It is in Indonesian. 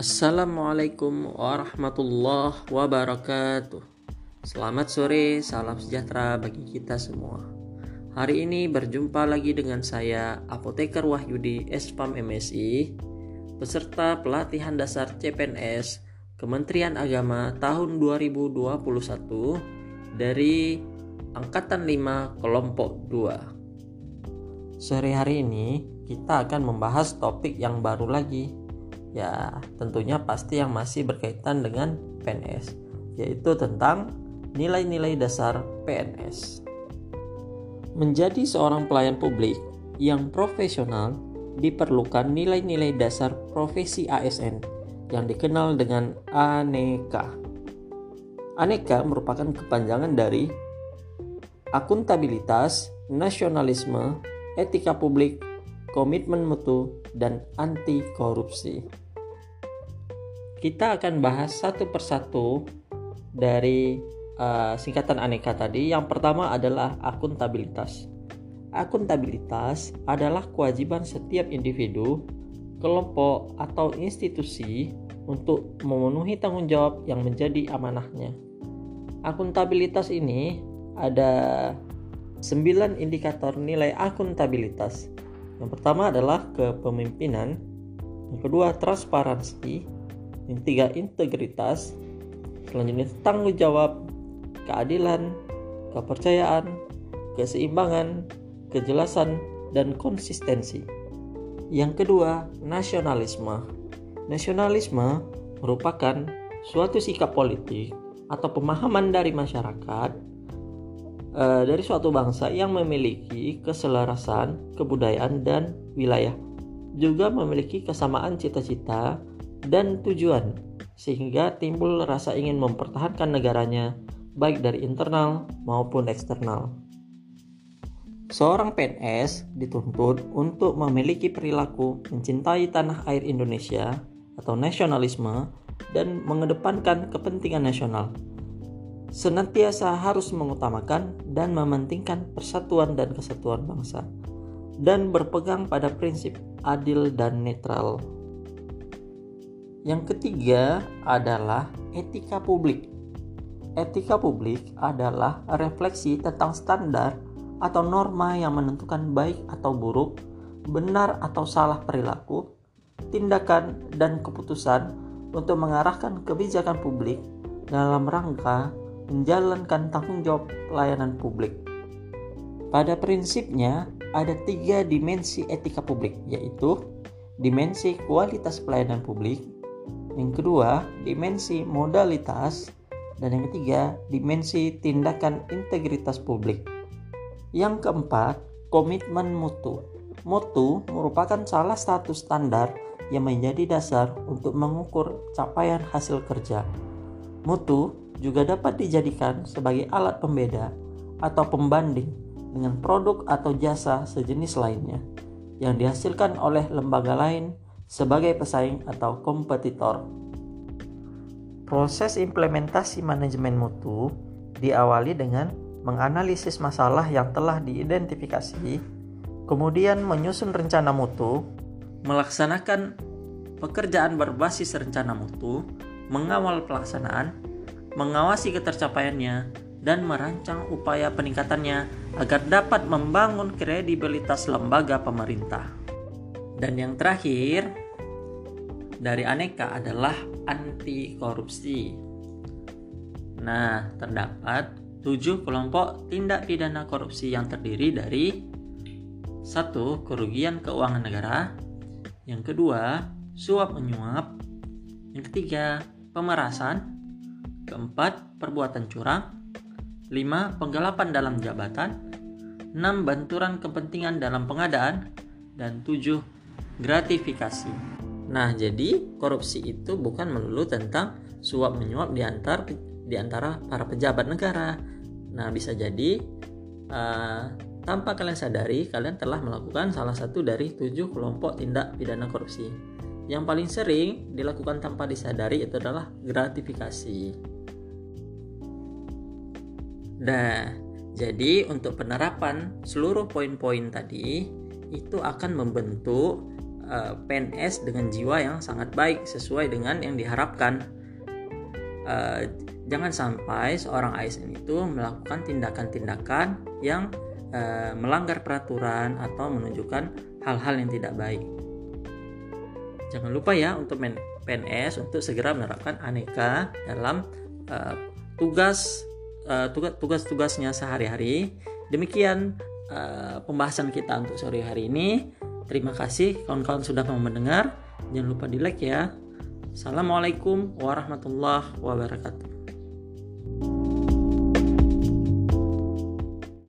Assalamualaikum warahmatullahi wabarakatuh. Selamat sore, salam sejahtera bagi kita semua. Hari ini berjumpa lagi dengan saya, Apoteker Wahyudi Espam MSI, peserta pelatihan dasar CPNS Kementerian Agama tahun 2021 dari Angkatan 5 Kelompok 2. Sore hari ini kita akan membahas topik yang baru lagi ya tentunya pasti yang masih berkaitan dengan PNS yaitu tentang nilai-nilai dasar PNS. Menjadi seorang pelayan publik yang profesional diperlukan nilai-nilai dasar profesi ASN yang dikenal dengan aneka. Aneka merupakan kepanjangan dari akuntabilitas, nasionalisme, etika publik, komitmen mutu, dan anti korupsi. Kita akan bahas satu persatu dari uh, singkatan aneka tadi. Yang pertama adalah akuntabilitas. Akuntabilitas adalah kewajiban setiap individu, kelompok, atau institusi untuk memenuhi tanggung jawab yang menjadi amanahnya. Akuntabilitas ini ada 9 indikator nilai akuntabilitas. Yang pertama adalah kepemimpinan, yang kedua transparansi, yang ketiga integritas, selanjutnya tanggung jawab, keadilan, kepercayaan, keseimbangan, kejelasan, dan konsistensi. Yang kedua, nasionalisme. Nasionalisme merupakan suatu sikap politik atau pemahaman dari masyarakat e, dari suatu bangsa yang memiliki keselarasan kebudayaan dan wilayah, juga memiliki kesamaan cita-cita dan tujuan, sehingga timbul rasa ingin mempertahankan negaranya, baik dari internal maupun eksternal. Seorang PNS dituntut untuk memiliki perilaku mencintai tanah air Indonesia atau nasionalisme dan mengedepankan kepentingan nasional. Senantiasa harus mengutamakan dan mementingkan persatuan dan kesatuan bangsa dan berpegang pada prinsip adil dan netral. Yang ketiga adalah etika publik. Etika publik adalah refleksi tentang standar atau norma yang menentukan baik atau buruk, benar atau salah perilaku, tindakan, dan keputusan untuk mengarahkan kebijakan publik dalam rangka menjalankan tanggung jawab pelayanan publik. Pada prinsipnya, ada tiga dimensi etika publik, yaitu dimensi kualitas pelayanan publik, yang kedua, dimensi modalitas. Dan yang ketiga, dimensi tindakan integritas publik. Yang keempat, komitmen mutu. Mutu merupakan salah satu standar yang menjadi dasar untuk mengukur capaian hasil kerja. Mutu juga dapat dijadikan sebagai alat pembeda atau pembanding dengan produk atau jasa sejenis lainnya yang dihasilkan oleh lembaga lain sebagai pesaing atau kompetitor. Proses implementasi manajemen mutu diawali dengan menganalisis masalah yang telah diidentifikasi, kemudian menyusun rencana mutu, melaksanakan pekerjaan berbasis rencana mutu, mengawal pelaksanaan, mengawasi ketercapaiannya, dan merancang upaya peningkatannya agar dapat membangun kredibilitas lembaga pemerintah. Dan yang terakhir dari aneka adalah anti korupsi. Nah, terdapat tujuh kelompok tindak pidana korupsi yang terdiri dari satu kerugian keuangan negara, yang kedua suap menyuap, yang ketiga pemerasan, keempat perbuatan curang, lima penggelapan dalam jabatan, enam benturan kepentingan dalam pengadaan, dan tujuh gratifikasi. Nah, jadi korupsi itu bukan melulu tentang suap menyuap di antar di antara para pejabat negara. Nah, bisa jadi uh, tanpa kalian sadari, kalian telah melakukan salah satu dari tujuh kelompok tindak pidana korupsi. Yang paling sering dilakukan tanpa disadari itu adalah gratifikasi. Nah, jadi untuk penerapan seluruh poin-poin tadi itu akan membentuk uh, PNS dengan jiwa yang sangat baik sesuai dengan yang diharapkan. Uh, jangan sampai seorang ASN itu melakukan tindakan-tindakan yang uh, melanggar peraturan atau menunjukkan hal-hal yang tidak baik. Jangan lupa ya untuk PNS untuk segera menerapkan aneka dalam uh, tugas uh, tugas-tugasnya sehari-hari. Demikian pembahasan kita untuk sore hari ini. Terima kasih kawan-kawan sudah mau mendengar. Jangan lupa di like ya. Assalamualaikum warahmatullahi wabarakatuh.